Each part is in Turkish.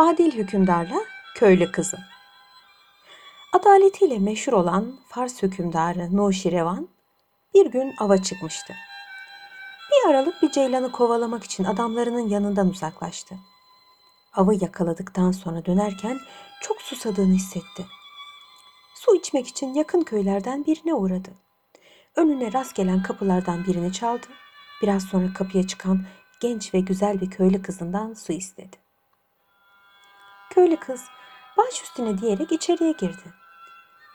Adil hükümdarla köylü kızı. Adaletiyle meşhur olan Fars hükümdarı Nuşirevan bir gün ava çıkmıştı. Bir aralık bir ceylanı kovalamak için adamlarının yanından uzaklaştı. Avı yakaladıktan sonra dönerken çok susadığını hissetti. Su içmek için yakın köylerden birine uğradı. Önüne rast gelen kapılardan birini çaldı. Biraz sonra kapıya çıkan genç ve güzel bir köylü kızından su istedi. Köylü kız baş üstüne diyerek içeriye girdi.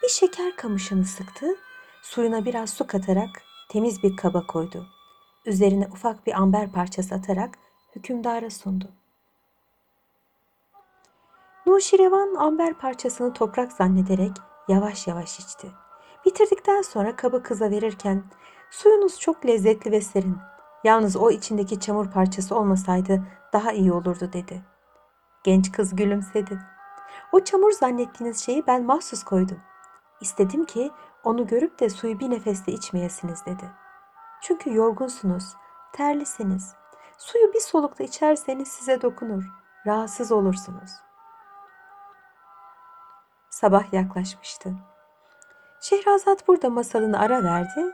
Bir şeker kamışını sıktı, suyuna biraz su katarak temiz bir kaba koydu. Üzerine ufak bir amber parçası atarak hükümdara sundu. Nuşirevan amber parçasını toprak zannederek yavaş yavaş içti. Bitirdikten sonra kabı kıza verirken suyunuz çok lezzetli ve serin. Yalnız o içindeki çamur parçası olmasaydı daha iyi olurdu dedi. Genç kız gülümsedi. O çamur zannettiğiniz şeyi ben mahsus koydum. İstedim ki onu görüp de suyu bir nefeste içmeyesiniz dedi. Çünkü yorgunsunuz, terlisiniz. Suyu bir solukta içerseniz size dokunur. Rahatsız olursunuz. Sabah yaklaşmıştı. Şehrazat burada masalını ara verdi.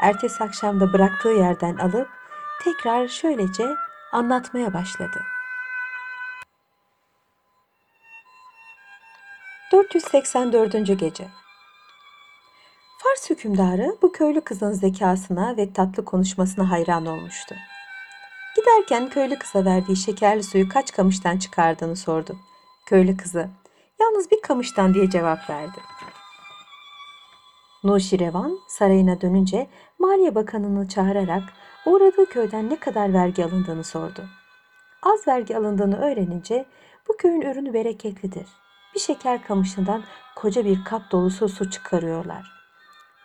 Ertesi akşam da bıraktığı yerden alıp tekrar şöylece anlatmaya başladı. 484. gece. Fars hükümdarı bu köylü kızın zekasına ve tatlı konuşmasına hayran olmuştu. Giderken köylü kıza verdiği şekerli suyu kaç kamıştan çıkardığını sordu. Köylü kızı, yalnız bir kamıştan diye cevap verdi. Nuşirevan sarayına dönünce Maliye Bakanı'nı çağırarak uğradığı köyden ne kadar vergi alındığını sordu. Az vergi alındığını öğrenince bu köyün ürünü bereketlidir. Bir şeker kamışından koca bir kap dolusu su çıkarıyorlar.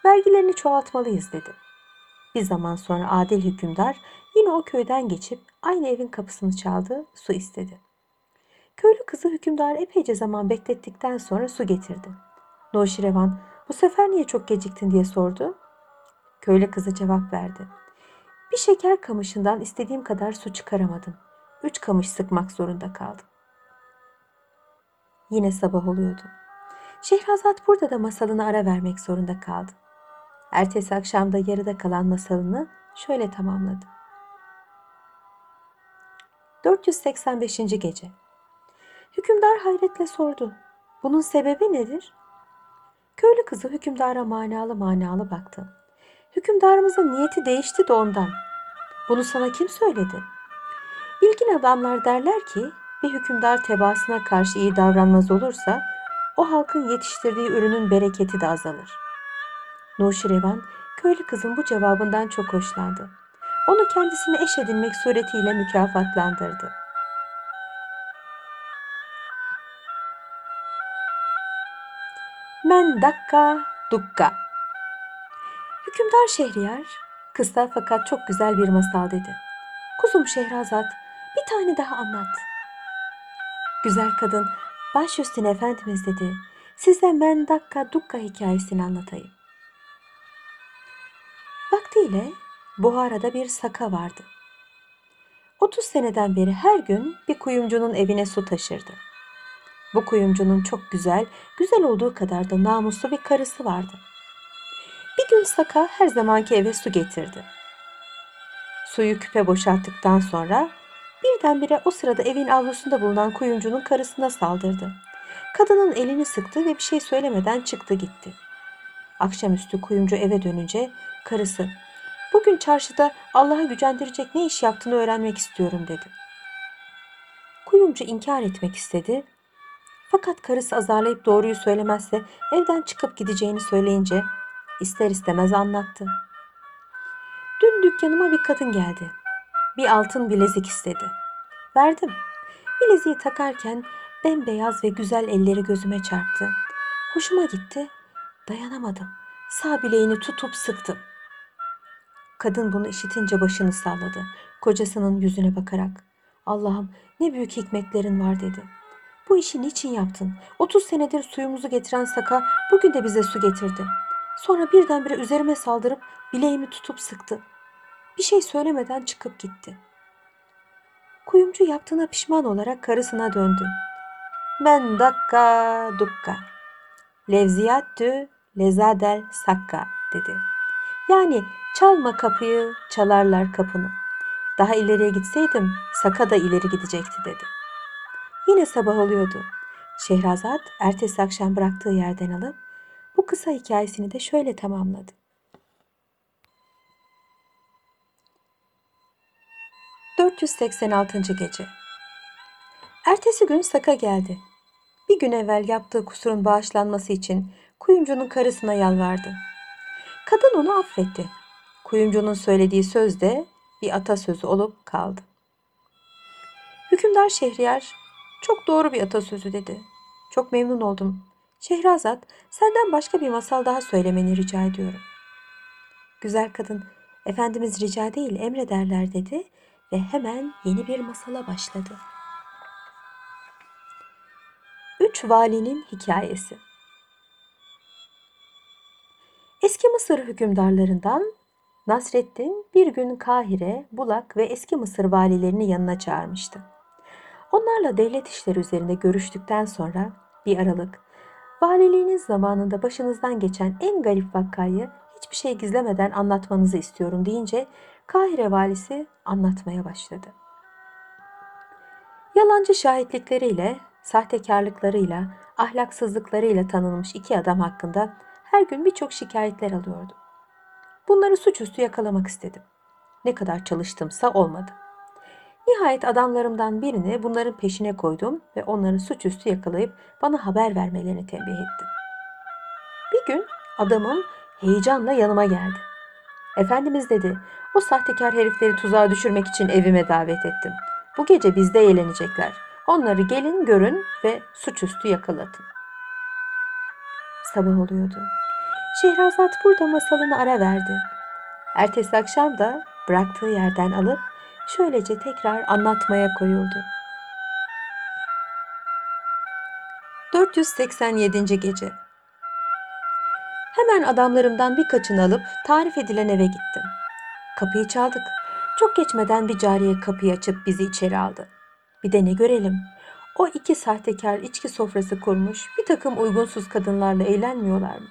Vergilerini çoğaltmalıyız dedi. Bir zaman sonra adil hükümdar yine o köyden geçip aynı evin kapısını çaldı, su istedi. Köylü kızı hükümdar epeyce zaman beklettikten sonra su getirdi. Noşirevan bu sefer niye çok geciktin diye sordu. Köylü kızı cevap verdi. Bir şeker kamışından istediğim kadar su çıkaramadım. Üç kamış sıkmak zorunda kaldım. Yine sabah oluyordu. Şehrazat burada da masalını ara vermek zorunda kaldı. Ertesi akşamda yarıda kalan masalını şöyle tamamladı. 485. gece. Hükümdar hayretle sordu. Bunun sebebi nedir? Köylü kızı hükümdara manalı manalı baktı. Hükümdarımızın niyeti değişti de ondan. Bunu sana kim söyledi? Bilgin adamlar derler ki bir hükümdar tebaasına karşı iyi davranmaz olursa o halkın yetiştirdiği ürünün bereketi de azalır. Nuşirevan köylü kızın bu cevabından çok hoşlandı. Onu kendisine eş edinmek suretiyle mükafatlandırdı. Men dakka dukka. Hükümdar Şehriyar kısa fakat çok güzel bir masal dedi. Kuzum Şehrazat bir tane daha anlat. Güzel kadın baş üstüne efendimiz dedi. Size men dakka dukka hikayesini anlatayım. Vaktiyle Buhara'da bir saka vardı. 30 seneden beri her gün bir kuyumcunun evine su taşırdı. Bu kuyumcunun çok güzel, güzel olduğu kadar da namuslu bir karısı vardı. Bir gün Saka her zamanki eve su getirdi. Suyu küpe boşalttıktan sonra birdenbire o sırada evin avlusunda bulunan kuyumcunun karısına saldırdı. Kadının elini sıktı ve bir şey söylemeden çıktı gitti. Akşamüstü kuyumcu eve dönünce karısı bugün çarşıda Allah'a gücendirecek ne iş yaptığını öğrenmek istiyorum dedi. Kuyumcu inkar etmek istedi fakat karısı azarlayıp doğruyu söylemezse evden çıkıp gideceğini söyleyince ister istemez anlattı. Dün dükkanıma bir kadın geldi. Bir altın bilezik istedi. Verdim. Bileziği takarken bembeyaz ve güzel elleri gözüme çarptı. Hoşuma gitti. Dayanamadım. Sağ bileğini tutup sıktım. Kadın bunu işitince başını salladı. Kocasının yüzüne bakarak Allah'ım ne büyük hikmetlerin var dedi.'' Bu işi niçin yaptın? 30 senedir suyumuzu getiren Saka bugün de bize su getirdi. Sonra birdenbire üzerime saldırıp bileğimi tutup sıktı. Bir şey söylemeden çıkıp gitti. Kuyumcu yaptığına pişman olarak karısına döndü. men dakka dukka. Levziyattü lezadel sakka dedi. Yani çalma kapıyı, çalarlar kapını. Daha ileriye gitseydim Saka da ileri gidecekti dedi. Yine sabah oluyordu. Şehrazat ertesi akşam bıraktığı yerden alıp bu kısa hikayesini de şöyle tamamladı. 486. gece. Ertesi gün Saka geldi. Bir gün evvel yaptığı kusurun bağışlanması için kuyumcunun karısına yalvardı. Kadın onu affetti. Kuyumcunun söylediği söz de bir atasözü olup kaldı. Hükümdar Şehriyar çok doğru bir atasözü dedi. Çok memnun oldum. Şehrazat senden başka bir masal daha söylemeni rica ediyorum. Güzel kadın Efendimiz rica değil emrederler dedi ve hemen yeni bir masala başladı. Üç Valinin Hikayesi Eski Mısır hükümdarlarından Nasreddin bir gün Kahire, Bulak ve eski Mısır valilerini yanına çağırmıştı. Onlarla devlet işleri üzerinde görüştükten sonra bir aralık, valiliğiniz zamanında başınızdan geçen en garip vakayı hiçbir şey gizlemeden anlatmanızı istiyorum deyince Kahire valisi anlatmaya başladı. Yalancı şahitlikleriyle, sahtekarlıklarıyla, ahlaksızlıklarıyla tanınmış iki adam hakkında her gün birçok şikayetler alıyordu. Bunları suçüstü yakalamak istedim. Ne kadar çalıştımsa olmadı. Nihayet adamlarımdan birini bunların peşine koydum ve onları suçüstü yakalayıp bana haber vermelerini tembih ettim. Bir gün adamım heyecanla yanıma geldi. Efendimiz dedi, o sahtekar herifleri tuzağa düşürmek için evime davet ettim. Bu gece bizde eğlenecekler. Onları gelin görün ve suçüstü yakalatın. Sabah oluyordu. Şehrazat burada masalını ara verdi. Ertesi akşam da bıraktığı yerden alıp şöylece tekrar anlatmaya koyuldu. 487. gece. Hemen adamlarımdan birkaçını alıp tarif edilen eve gittim. Kapıyı çaldık. Çok geçmeden bir cariye kapıyı açıp bizi içeri aldı. Bir de ne görelim. O iki sahtekar içki sofrası kurmuş bir takım uygunsuz kadınlarla eğlenmiyorlar mı?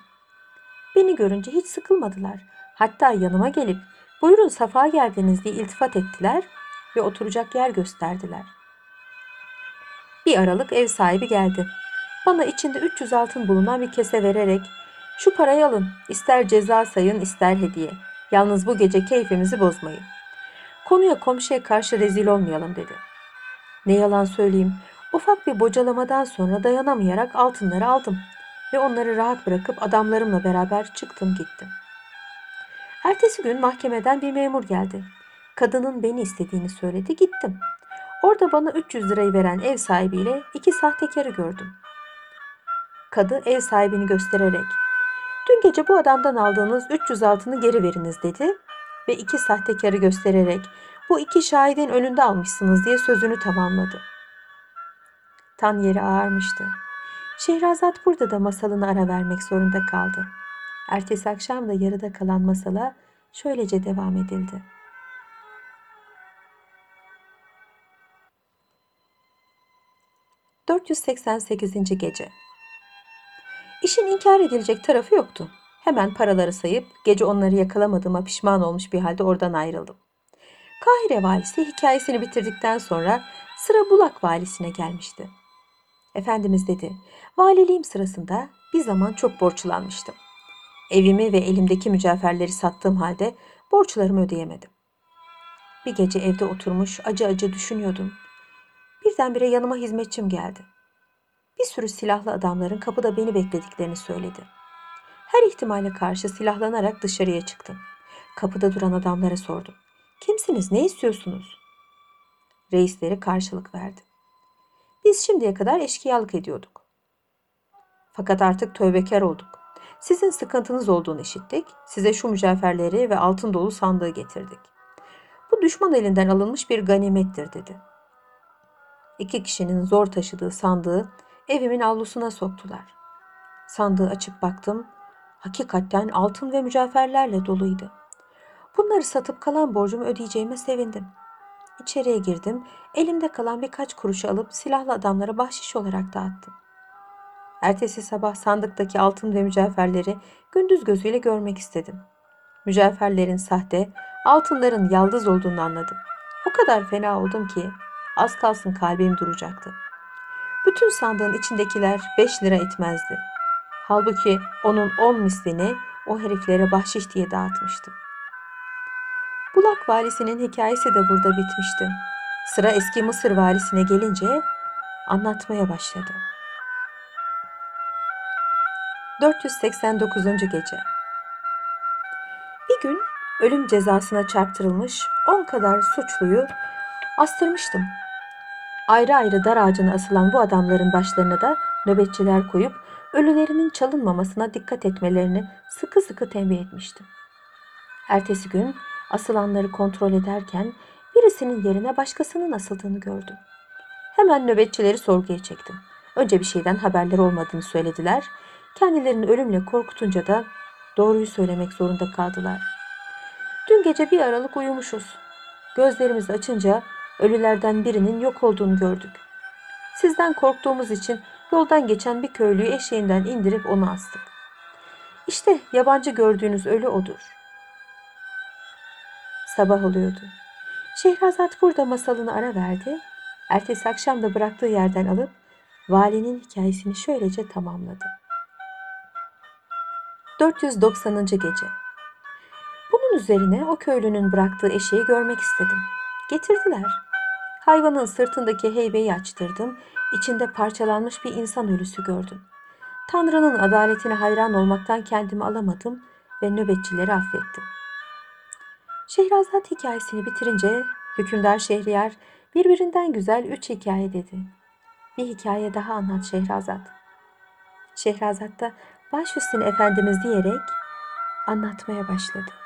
Beni görünce hiç sıkılmadılar. Hatta yanıma gelip buyurun safa geldiniz diye iltifat ettiler ve oturacak yer gösterdiler. Bir aralık ev sahibi geldi. Bana içinde 300 altın bulunan bir kese vererek şu parayı alın ister ceza sayın ister hediye. Yalnız bu gece keyfimizi bozmayın. Konuya komşuya karşı rezil olmayalım dedi. Ne yalan söyleyeyim ufak bir bocalamadan sonra dayanamayarak altınları aldım ve onları rahat bırakıp adamlarımla beraber çıktım gittim. Ertesi gün mahkemeden bir memur geldi. Kadının beni istediğini söyledi gittim. Orada bana 300 lirayı veren ev sahibiyle iki sahtekarı gördüm. Kadı ev sahibini göstererek Dün gece bu adamdan aldığınız 300 altını geri veriniz dedi ve iki sahtekarı göstererek bu iki şahidin önünde almışsınız diye sözünü tamamladı. Tan yeri ağarmıştı. Şehrazat burada da masalını ara vermek zorunda kaldı. Ertesi akşam da yarıda kalan masala şöylece devam edildi. ...488. Gece İşin inkar edilecek tarafı yoktu. Hemen paraları sayıp gece onları yakalamadığıma pişman olmuş bir halde oradan ayrıldım. Kahire valisi hikayesini bitirdikten sonra sıra Bulak valisine gelmişti. Efendimiz dedi, valiliğim sırasında bir zaman çok borçlanmıştım. Evimi ve elimdeki mücevherleri sattığım halde borçlarımı ödeyemedim. Bir gece evde oturmuş acı acı düşünüyordum. Birdenbire yanıma hizmetçim geldi. Bir sürü silahlı adamların kapıda beni beklediklerini söyledi. Her ihtimale karşı silahlanarak dışarıya çıktım. Kapıda duran adamlara sordum. Kimsiniz, ne istiyorsunuz? Reisleri karşılık verdi. Biz şimdiye kadar eşkıyalık ediyorduk. Fakat artık tövbekar olduk. Sizin sıkıntınız olduğunu işittik. Size şu mücevherleri ve altın dolu sandığı getirdik. Bu düşman elinden alınmış bir ganimettir dedi. İki kişinin zor taşıdığı sandığı evimin avlusuna soktular. Sandığı açıp baktım. Hakikaten altın ve mücevherlerle doluydu. Bunları satıp kalan borcumu ödeyeceğime sevindim. İçeriye girdim. Elimde kalan birkaç kuruşu alıp silahlı adamlara bahşiş olarak dağıttım. Ertesi sabah sandıktaki altın ve mücevherleri gündüz gözüyle görmek istedim. Mücevherlerin sahte, altınların yaldız olduğunu anladım. O kadar fena oldum ki az kalsın kalbim duracaktı. Bütün sandığın içindekiler 5 lira etmezdi. Halbuki onun 10 mislini o heriflere bahşiş diye dağıtmıştım. Bulak valisinin hikayesi de burada bitmişti. Sıra eski Mısır valisine gelince anlatmaya başladı. 489. gece. Bir gün ölüm cezasına çarptırılmış 10 kadar suçluyu astırmıştım. Ayrı ayrı dar ağacına asılan bu adamların başlarına da nöbetçiler koyup ölülerinin çalınmamasına dikkat etmelerini sıkı sıkı tembih etmiştim. Ertesi gün asılanları kontrol ederken birisinin yerine başkasının asıldığını gördüm. Hemen nöbetçileri sorguya çektim. Önce bir şeyden haberleri olmadığını söylediler. Kendilerini ölümle korkutunca da doğruyu söylemek zorunda kaldılar. Dün gece bir aralık uyumuşuz. Gözlerimizi açınca ölülerden birinin yok olduğunu gördük. Sizden korktuğumuz için yoldan geçen bir köylüyü eşeğinden indirip onu astık. İşte yabancı gördüğünüz ölü odur. Sabah oluyordu. Şehrazat burada masalını ara verdi. Ertesi akşam da bıraktığı yerden alıp valinin hikayesini şöylece tamamladı. 490. gece. Bunun üzerine o köylünün bıraktığı eşeği görmek istedim. Getirdiler. Hayvanın sırtındaki heybeyi açtırdım. İçinde parçalanmış bir insan ölüsü gördüm. Tanrı'nın adaletine hayran olmaktan kendimi alamadım ve nöbetçileri affettim. Şehrazat hikayesini bitirince hükümdar Şehriyar birbirinden güzel üç hikaye dedi. Bir hikaye daha anlat Şehrazat. Şehrazat da baş üstüne efendimiz diyerek anlatmaya başladı.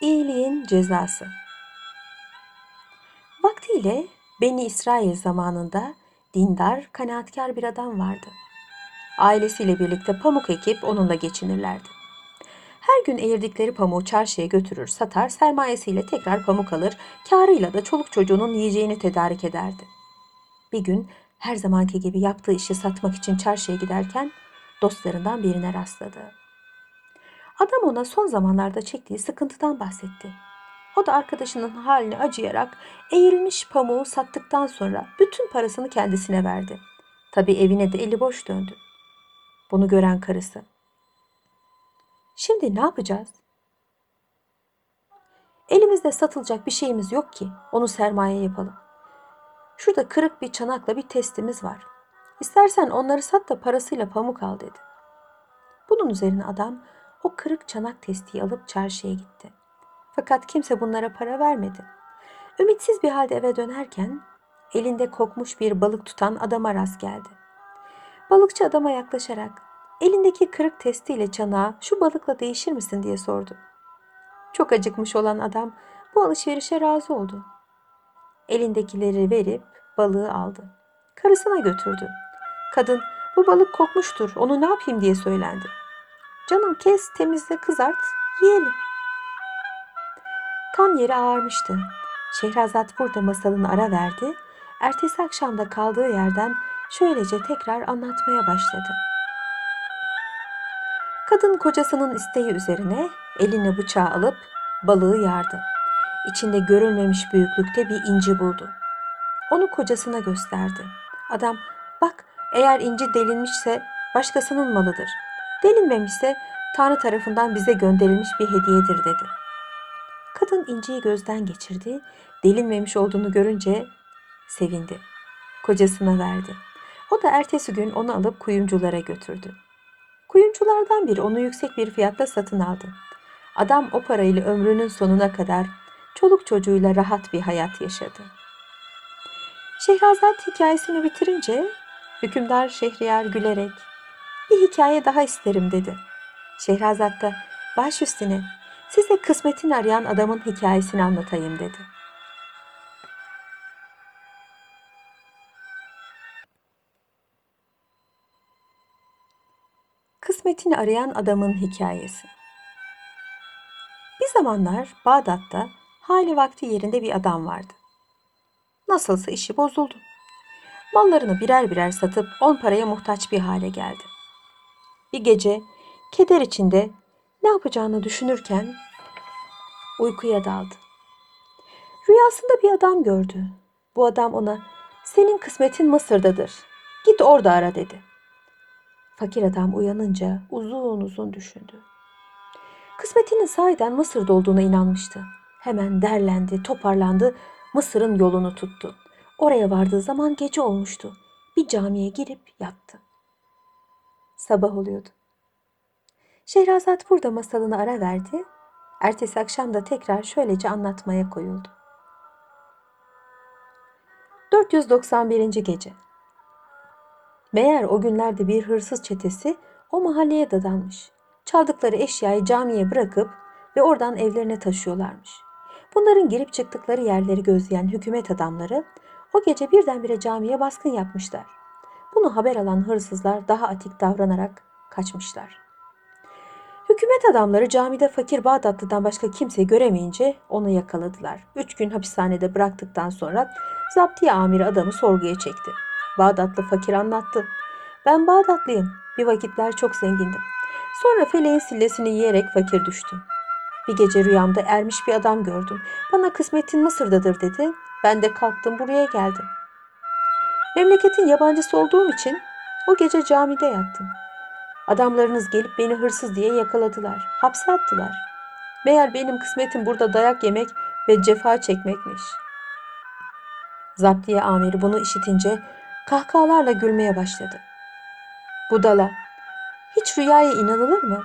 İyiliğin cezası. Vaktiyle Beni İsrail zamanında dindar, kanaatkar bir adam vardı. Ailesiyle birlikte pamuk ekip onunla geçinirlerdi. Her gün eğirdikleri pamuğu çarşıya götürür, satar, sermayesiyle tekrar pamuk alır, karıyla da çoluk çocuğunun yiyeceğini tedarik ederdi. Bir gün her zamanki gibi yaptığı işi satmak için çarşıya giderken dostlarından birine rastladı. Adam ona son zamanlarda çektiği sıkıntıdan bahsetti. O da arkadaşının haline acıyarak eğilmiş pamuğu sattıktan sonra bütün parasını kendisine verdi. Tabii evine de eli boş döndü. Bunu gören karısı. Şimdi ne yapacağız? Elimizde satılacak bir şeyimiz yok ki onu sermaye yapalım. Şurada kırık bir çanakla bir testimiz var. İstersen onları sat da parasıyla pamuk al dedi. Bunun üzerine adam o kırık çanak testiyi alıp çarşıya gitti. Fakat kimse bunlara para vermedi. Ümitsiz bir halde eve dönerken elinde kokmuş bir balık tutan adama rast geldi. Balıkçı adama yaklaşarak elindeki kırık testiyle çanağı şu balıkla değişir misin diye sordu. Çok acıkmış olan adam bu alışverişe razı oldu. Elindekileri verip balığı aldı. Karısına götürdü. Kadın bu balık kokmuştur onu ne yapayım diye söylendi. Canım kes temizle kızart yiyelim. Tan yeri ağarmıştı. Şehrazat burada masalını ara verdi. Ertesi akşamda kaldığı yerden şöylece tekrar anlatmaya başladı. Kadın kocasının isteği üzerine eline bıçağı alıp balığı yardı. İçinde görülmemiş büyüklükte bir inci buldu. Onu kocasına gösterdi. Adam bak eğer inci delinmişse başkasının malıdır. Delinmemişse Tanrı tarafından bize gönderilmiş bir hediyedir dedi. Kadın inciyi gözden geçirdi. Delinmemiş olduğunu görünce sevindi. Kocasına verdi. O da ertesi gün onu alıp kuyumculara götürdü. Kuyumculardan biri onu yüksek bir fiyatla satın aldı. Adam o parayla ömrünün sonuna kadar çoluk çocuğuyla rahat bir hayat yaşadı. Şehrazat hikayesini bitirince hükümdar Şehriyar gülerek bir hikaye daha isterim dedi. Şehrazat da baş üstüne size kısmetini arayan adamın hikayesini anlatayım dedi. Kısmet Kısmetini arayan adamın hikayesi. Bir zamanlar Bağdat'ta hali vakti yerinde bir adam vardı. Nasılsa işi bozuldu. Mallarını birer birer satıp on paraya muhtaç bir hale geldi. Bir gece keder içinde ne yapacağını düşünürken uykuya daldı. Rüyasında bir adam gördü. Bu adam ona senin kısmetin Mısır'dadır. Git orada ara dedi. Fakir adam uyanınca uzun uzun düşündü. Kısmetinin sahiden Mısır'da olduğuna inanmıştı. Hemen derlendi, toparlandı, Mısır'ın yolunu tuttu. Oraya vardığı zaman gece olmuştu. Bir camiye girip yattı. Sabah oluyordu. Şehrazat burada masalını ara verdi. Ertesi akşam da tekrar şöylece anlatmaya koyuldu. 491. gece. Meğer o günlerde bir hırsız çetesi o mahalleye dadanmış. Çaldıkları eşyayı camiye bırakıp ve oradan evlerine taşıyorlarmış. Bunların girip çıktıkları yerleri gözleyen hükümet adamları o gece birdenbire camiye baskın yapmışlar. Bunu haber alan hırsızlar daha atik davranarak kaçmışlar. Hükümet adamları camide fakir Bağdatlı'dan başka kimseyi göremeyince onu yakaladılar. Üç gün hapishanede bıraktıktan sonra zaptiye amiri adamı sorguya çekti. Bağdatlı fakir anlattı. Ben Bağdatlıyım. Bir vakitler çok zengindim. Sonra feleğin sillesini yiyerek fakir düştüm. Bir gece rüyamda ermiş bir adam gördüm. Bana kısmetin Mısır'dadır dedi. Ben de kalktım buraya geldim. Memleketin yabancısı olduğum için o gece camide yattım. Adamlarınız gelip beni hırsız diye yakaladılar. Hapse attılar. Meğer benim kısmetim burada dayak yemek ve cefa çekmekmiş. Zaptiye amiri bunu işitince kahkahalarla gülmeye başladı. Budala, hiç rüyaya inanılır mı?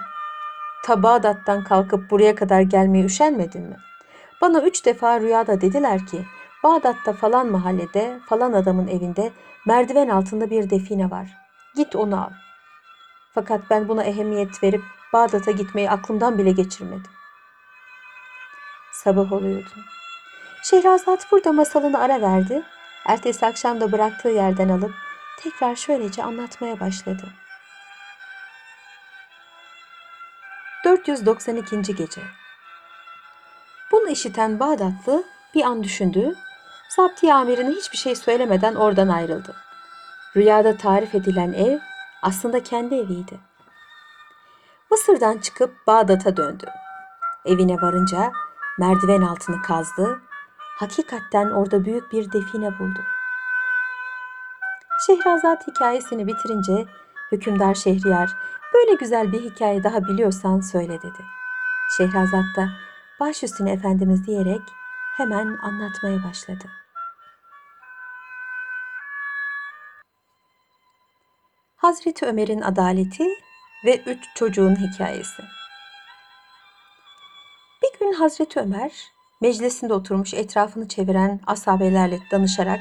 Ta Bağdat'tan kalkıp buraya kadar gelmeye üşenmedin mi? Bana üç defa rüyada dediler ki Bağdat'ta falan mahallede falan adamın evinde merdiven altında bir define var. Git onu al. Fakat ben buna ehemmiyet verip Bağdat'a gitmeyi aklımdan bile geçirmedim. Sabah oluyordu. Şehrazat burada masalını ara verdi. Ertesi akşam da bıraktığı yerden alıp tekrar şöylece anlatmaya başladı. 492. gece. Bunu işiten Bağdatlı bir an düşündü. Zaptiye amirine hiçbir şey söylemeden oradan ayrıldı. Rüyada tarif edilen ev aslında kendi eviydi. Mısır'dan çıkıp Bağdat'a döndü. Evine varınca merdiven altını kazdı. Hakikatten orada büyük bir define buldu. Şehrazat hikayesini bitirince hükümdar Şehriyar böyle güzel bir hikaye daha biliyorsan söyle dedi. Şehrazat da baş üstüne efendimiz diyerek hemen anlatmaya başladı. Hazreti Ömer'in adaleti ve üç çocuğun hikayesi. Bir gün Hazreti Ömer meclisinde oturmuş etrafını çeviren asabelerle danışarak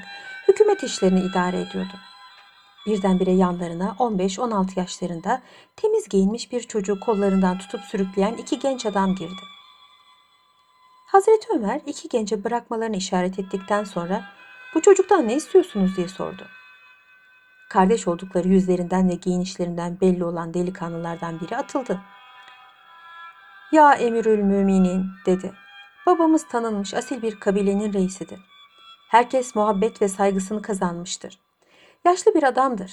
hükümet işlerini idare ediyordu. Birdenbire yanlarına 15-16 yaşlarında temiz giyinmiş bir çocuğu kollarından tutup sürükleyen iki genç adam girdi. Hazreti Ömer iki gence bırakmalarını işaret ettikten sonra bu çocuktan ne istiyorsunuz diye sordu. Kardeş oldukları yüzlerinden ve giyinişlerinden belli olan delikanlılardan biri atıldı. Ya emirül müminin dedi. Babamız tanınmış asil bir kabilenin reisidir. Herkes muhabbet ve saygısını kazanmıştır. Yaşlı bir adamdır.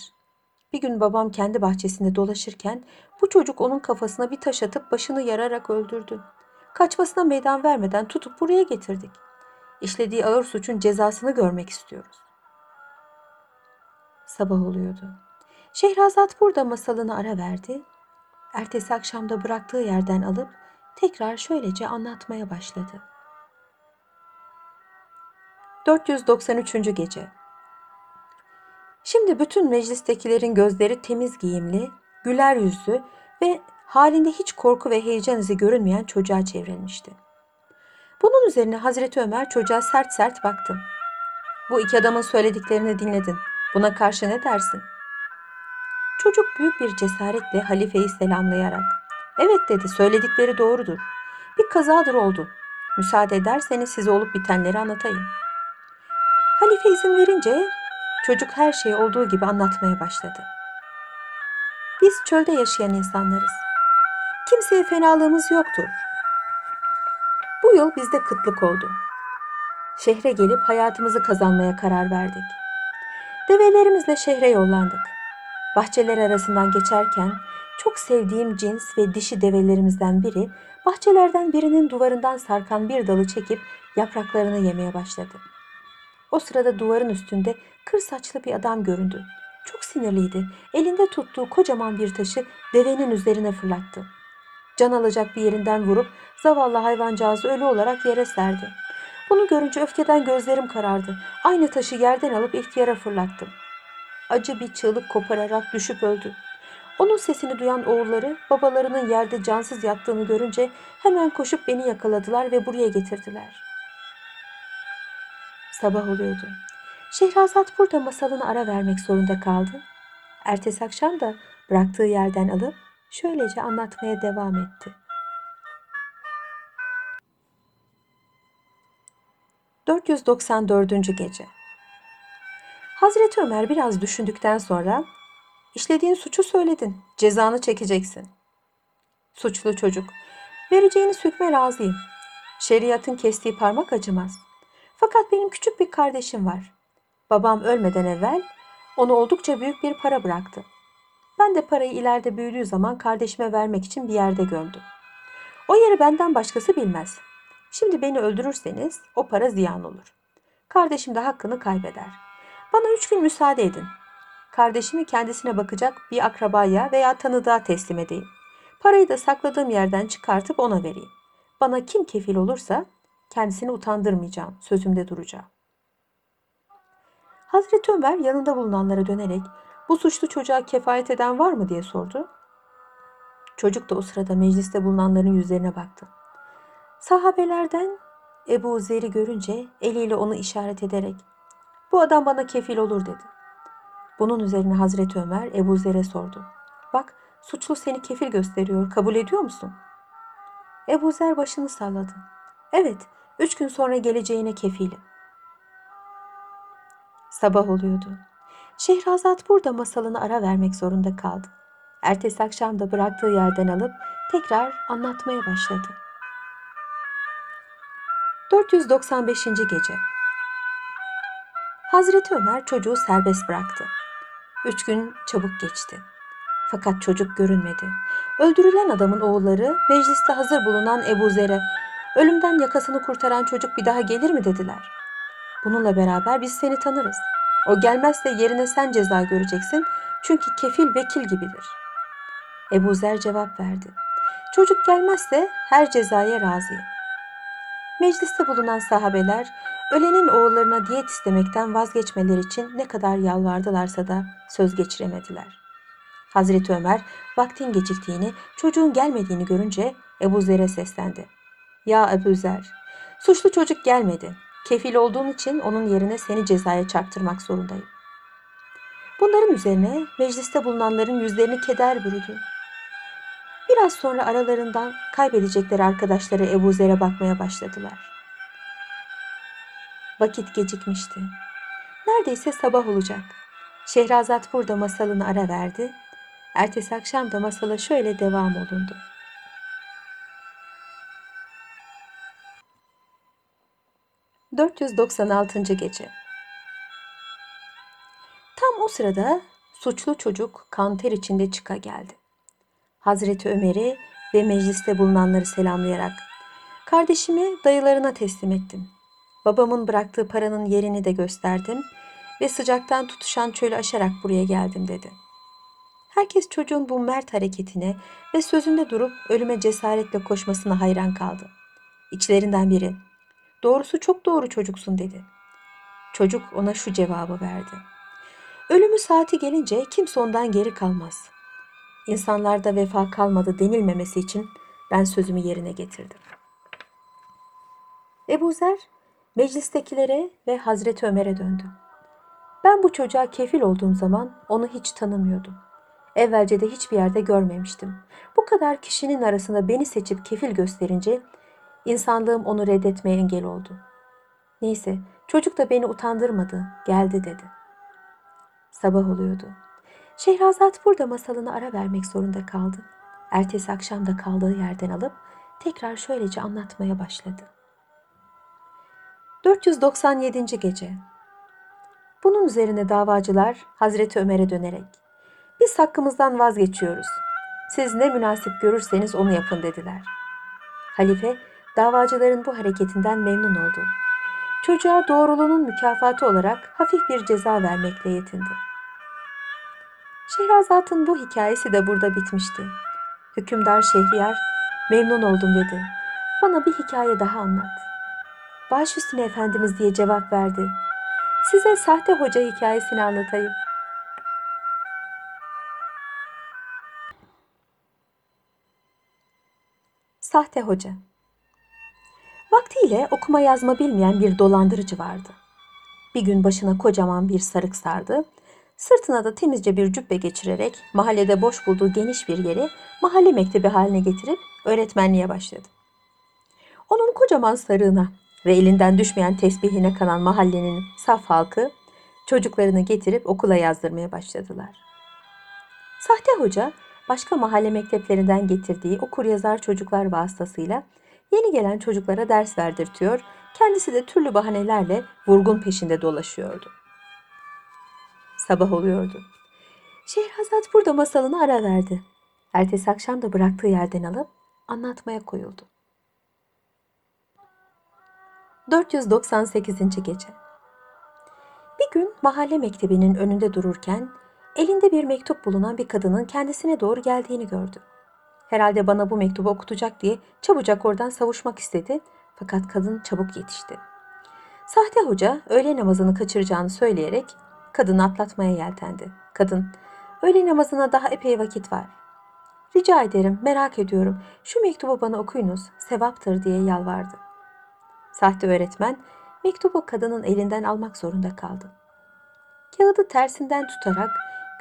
Bir gün babam kendi bahçesinde dolaşırken bu çocuk onun kafasına bir taş atıp başını yararak öldürdü. Kaçmasına meydan vermeden tutup buraya getirdik. İşlediği ağır suçun cezasını görmek istiyoruz. Sabah oluyordu. Şehrazat burada masalını ara verdi. Ertesi akşamda bıraktığı yerden alıp tekrar şöylece anlatmaya başladı. 493. gece Şimdi bütün meclistekilerin gözleri temiz giyimli, güler yüzlü ve halinde hiç korku ve heyecan izi görünmeyen çocuğa çevrilmişti. Bunun üzerine Hazreti Ömer çocuğa sert sert baktı. Bu iki adamın söylediklerini dinledin. Buna karşı ne dersin? Çocuk büyük bir cesaretle halifeyi selamlayarak Evet dedi söyledikleri doğrudur. Bir kazadır oldu. Müsaade ederseniz size olup bitenleri anlatayım. Halife izin verince çocuk her şeyi olduğu gibi anlatmaya başladı. Biz çölde yaşayan insanlarız. Kimseye fenalığımız yoktur. Bu yıl bizde kıtlık oldu. Şehre gelip hayatımızı kazanmaya karar verdik. Develerimizle şehre yollandık. Bahçeler arasından geçerken çok sevdiğim cins ve dişi develerimizden biri bahçelerden birinin duvarından sarkan bir dalı çekip yapraklarını yemeye başladı. O sırada duvarın üstünde kır saçlı bir adam göründü. Çok sinirliydi. Elinde tuttuğu kocaman bir taşı devenin üzerine fırlattı. Can alacak bir yerinden vurup zavallı hayvancağızı ölü olarak yere serdi. Bunu görünce öfkeden gözlerim karardı. Aynı taşı yerden alıp ihtiyara fırlattım. Acı bir çığlık kopararak düşüp öldü. Onun sesini duyan oğulları babalarının yerde cansız yattığını görünce hemen koşup beni yakaladılar ve buraya getirdiler. Sabah oluyordu. Şehrazat burada masalını ara vermek zorunda kaldı. Ertesi akşam da bıraktığı yerden alıp şöylece anlatmaya devam etti. 494. Gece Hazreti Ömer biraz düşündükten sonra işlediğin suçu söyledin, cezanı çekeceksin. Suçlu çocuk, vereceğiniz hükme razıyım. Şeriatın kestiği parmak acımaz. Fakat benim küçük bir kardeşim var. Babam ölmeden evvel ona oldukça büyük bir para bıraktı. Ben de parayı ileride büyüdüğü zaman kardeşime vermek için bir yerde gömdüm. O yeri benden başkası bilmez. Şimdi beni öldürürseniz o para ziyan olur. Kardeşim de hakkını kaybeder. Bana üç gün müsaade edin. Kardeşimi kendisine bakacak bir akrabaya veya tanıdığa teslim edeyim. Parayı da sakladığım yerden çıkartıp ona vereyim. Bana kim kefil olursa kendisini utandırmayacağım, sözümde duracağım. Hazreti Ömer yanında bulunanlara dönerek bu suçlu çocuğa kefayet eden var mı diye sordu. Çocuk da o sırada mecliste bulunanların yüzlerine baktı. Sahabelerden Ebu Zer'i görünce eliyle onu işaret ederek bu adam bana kefil olur dedi. Bunun üzerine Hazreti Ömer Ebu Zer'e sordu. Bak suçlu seni kefil gösteriyor kabul ediyor musun? Ebu Zer başını salladı. Evet üç gün sonra geleceğine kefilim. Sabah oluyordu. Şehrazat burada masalını ara vermek zorunda kaldı. Ertesi akşam da bıraktığı yerden alıp tekrar anlatmaya başladı. 495. Gece Hazreti Ömer çocuğu serbest bıraktı. Üç gün çabuk geçti. Fakat çocuk görünmedi. Öldürülen adamın oğulları mecliste hazır bulunan Ebu Zer'e ölümden yakasını kurtaran çocuk bir daha gelir mi dediler. Bununla beraber biz seni tanırız. O gelmezse yerine sen ceza göreceksin çünkü kefil vekil gibidir. Ebu Zer cevap verdi. Çocuk gelmezse her cezaya razıyım. Mecliste bulunan sahabeler ölenin oğullarına diyet istemekten vazgeçmeleri için ne kadar yalvardılarsa da söz geçiremediler. Hazreti Ömer vaktin geciktiğini, çocuğun gelmediğini görünce Ebu Zer'e seslendi. Ya Ebu Zer, suçlu çocuk gelmedi. Kefil olduğun için onun yerine seni cezaya çarptırmak zorundayım. Bunların üzerine mecliste bulunanların yüzlerini keder bürüdü. Biraz sonra aralarından kaybedecekleri arkadaşları Ebu Zer'e bakmaya başladılar. Vakit gecikmişti. Neredeyse sabah olacak. Şehrazat burada masalını ara verdi. Ertesi akşam da masala şöyle devam olundu. ...496. Gece Tam o sırada suçlu çocuk kan ter içinde çıka geldi. Hazreti Ömer'i ve mecliste bulunanları selamlayarak kardeşimi dayılarına teslim ettim. Babamın bıraktığı paranın yerini de gösterdim ve sıcaktan tutuşan çölü aşarak buraya geldim dedi. Herkes çocuğun bu mert hareketine ve sözünde durup ölüme cesaretle koşmasına hayran kaldı. İçlerinden biri, doğrusu çok doğru çocuksun dedi. Çocuk ona şu cevabı verdi. Ölümü saati gelince kimse ondan geri kalmaz. İnsanlarda vefa kalmadı denilmemesi için ben sözümü yerine getirdim. Ebu Zer meclistekilere ve Hazreti Ömer'e döndü. Ben bu çocuğa kefil olduğum zaman onu hiç tanımıyordum. Evvelce de hiçbir yerde görmemiştim. Bu kadar kişinin arasında beni seçip kefil gösterince insanlığım onu reddetmeye engel oldu. Neyse çocuk da beni utandırmadı, geldi dedi. Sabah oluyordu. Şehrazat burada masalını ara vermek zorunda kaldı. Ertesi akşam da kaldığı yerden alıp tekrar şöylece anlatmaya başladı. 497. gece. Bunun üzerine davacılar Hazreti Ömer'e dönerek biz hakkımızdan vazgeçiyoruz. Siz ne münasip görürseniz onu yapın dediler. Halife davacıların bu hareketinden memnun oldu. Çocuğa doğruluğunun mükafatı olarak hafif bir ceza vermekle yetindi. Şehrazat'ın bu hikayesi de burada bitmişti. Hükümdar Şehriyar, memnun oldum dedi. Bana bir hikaye daha anlat. Baş üstüne efendimiz diye cevap verdi. Size sahte hoca hikayesini anlatayım. Sahte hoca Vaktiyle okuma yazma bilmeyen bir dolandırıcı vardı. Bir gün başına kocaman bir sarık sardı. Sırtına da temizce bir cübbe geçirerek mahallede boş bulduğu geniş bir yeri mahalle mektebi haline getirip öğretmenliğe başladı. Onun kocaman sarığına ve elinden düşmeyen tesbihine kalan mahallenin saf halkı çocuklarını getirip okula yazdırmaya başladılar. Sahte hoca başka mahalle mekteplerinden getirdiği okur yazar çocuklar vasıtasıyla yeni gelen çocuklara ders verdirtiyor, kendisi de türlü bahanelerle vurgun peşinde dolaşıyordu. Sabah oluyordu. Şehrazat burada masalını ara verdi. Ertesi akşam da bıraktığı yerden alıp anlatmaya koyuldu. 498. gece. Bir gün mahalle mektebinin önünde dururken elinde bir mektup bulunan bir kadının kendisine doğru geldiğini gördü. Herhalde bana bu mektubu okutacak diye çabucak oradan savuşmak istedi fakat kadın çabuk yetişti. Sahte hoca öğle namazını kaçıracağını söyleyerek kadını atlatmaya yeltendi. Kadın, öğle namazına daha epey vakit var. Rica ederim, merak ediyorum. Şu mektubu bana okuyunuz, sevaptır diye yalvardı. Sahte öğretmen mektubu kadının elinden almak zorunda kaldı. Kağıdı tersinden tutarak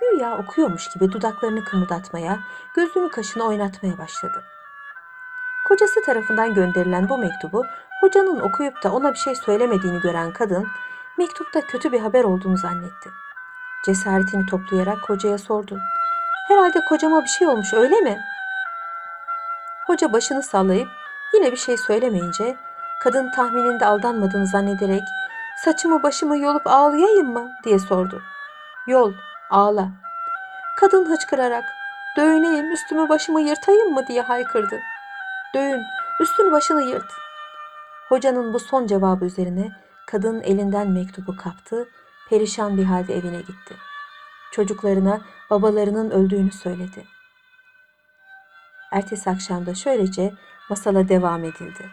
güya okuyormuş gibi dudaklarını kımıldatmaya, gözünü kaşını oynatmaya başladı. Kocası tarafından gönderilen bu mektubu hocanın okuyup da ona bir şey söylemediğini gören kadın mektupta kötü bir haber olduğunu zannetti. Cesaretini toplayarak kocaya sordu. Herhalde kocama bir şey olmuş öyle mi? Hoca başını sallayıp yine bir şey söylemeyince kadın tahmininde aldanmadığını zannederek saçımı başımı yolup ağlayayım mı diye sordu. Yol, ağla. Kadın hıçkırarak dövüneyim üstümü başımı yırtayım mı diye haykırdı. Dövün, üstünü başını yırt. Hocanın bu son cevabı üzerine kadın elinden mektubu kaptı, perişan bir halde evine gitti. Çocuklarına babalarının öldüğünü söyledi. Ertesi akşamda şöylece masala devam edildi.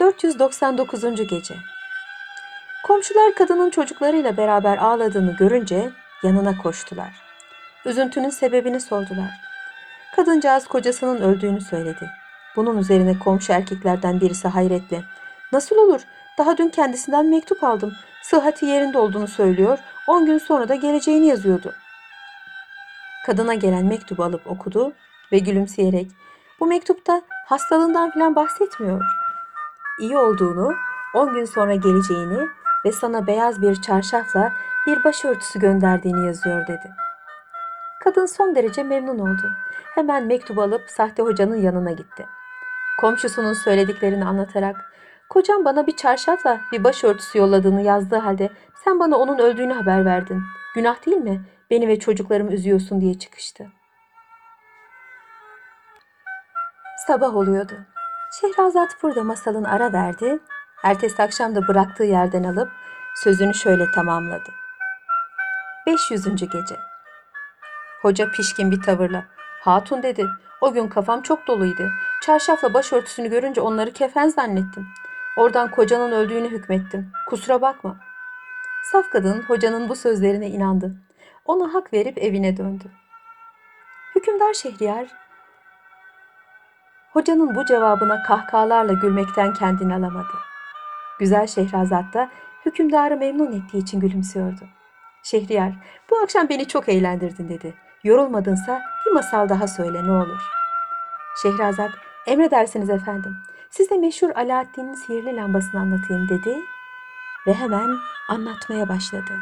499. gece. Komşular kadının çocuklarıyla beraber ağladığını görünce yanına koştular. Üzüntünün sebebini sordular. Kadıncağız kocasının öldüğünü söyledi. Bunun üzerine komşu erkeklerden birisi hayretle "Nasıl olur? Daha dün kendisinden mektup aldım. Sıhhati yerinde olduğunu söylüyor. On gün sonra da geleceğini yazıyordu." Kadına gelen mektubu alıp okudu ve gülümseyerek "Bu mektupta hastalığından falan bahsetmiyor. İyi olduğunu, on gün sonra geleceğini ve sana beyaz bir çarşafla bir başörtüsü gönderdiğini yazıyor." dedi. Kadın son derece memnun oldu. Hemen mektubu alıp sahte hocanın yanına gitti. Komşusunun söylediklerini anlatarak Kocam bana bir çarşafla bir başörtüsü yolladığını yazdığı halde sen bana onun öldüğünü haber verdin. Günah değil mi? Beni ve çocuklarımı üzüyorsun diye çıkıştı. Sabah oluyordu. Şehrazat burada masalın ara verdi. Ertesi akşam da bıraktığı yerden alıp sözünü şöyle tamamladı. 500. gece. Hoca pişkin bir tavırla. Hatun dedi. O gün kafam çok doluydu. Çarşafla başörtüsünü görünce onları kefen zannettim. Oradan kocanın öldüğünü hükmettim. Kusura bakma. Saf kadın hocanın bu sözlerine inandı. Ona hak verip evine döndü. Hükümdar Şehriyar hocanın bu cevabına kahkahalarla gülmekten kendini alamadı. Güzel Şehrazat da hükümdarı memnun ettiği için gülümsüyordu. Şehriyar, bu akşam beni çok eğlendirdin dedi. Yorulmadınsa bir masal daha söyle ne olur. Şehrazat, emredersiniz efendim. Size meşhur Alaaddin'in sihirli lambasını anlatayım dedi ve hemen anlatmaya başladı.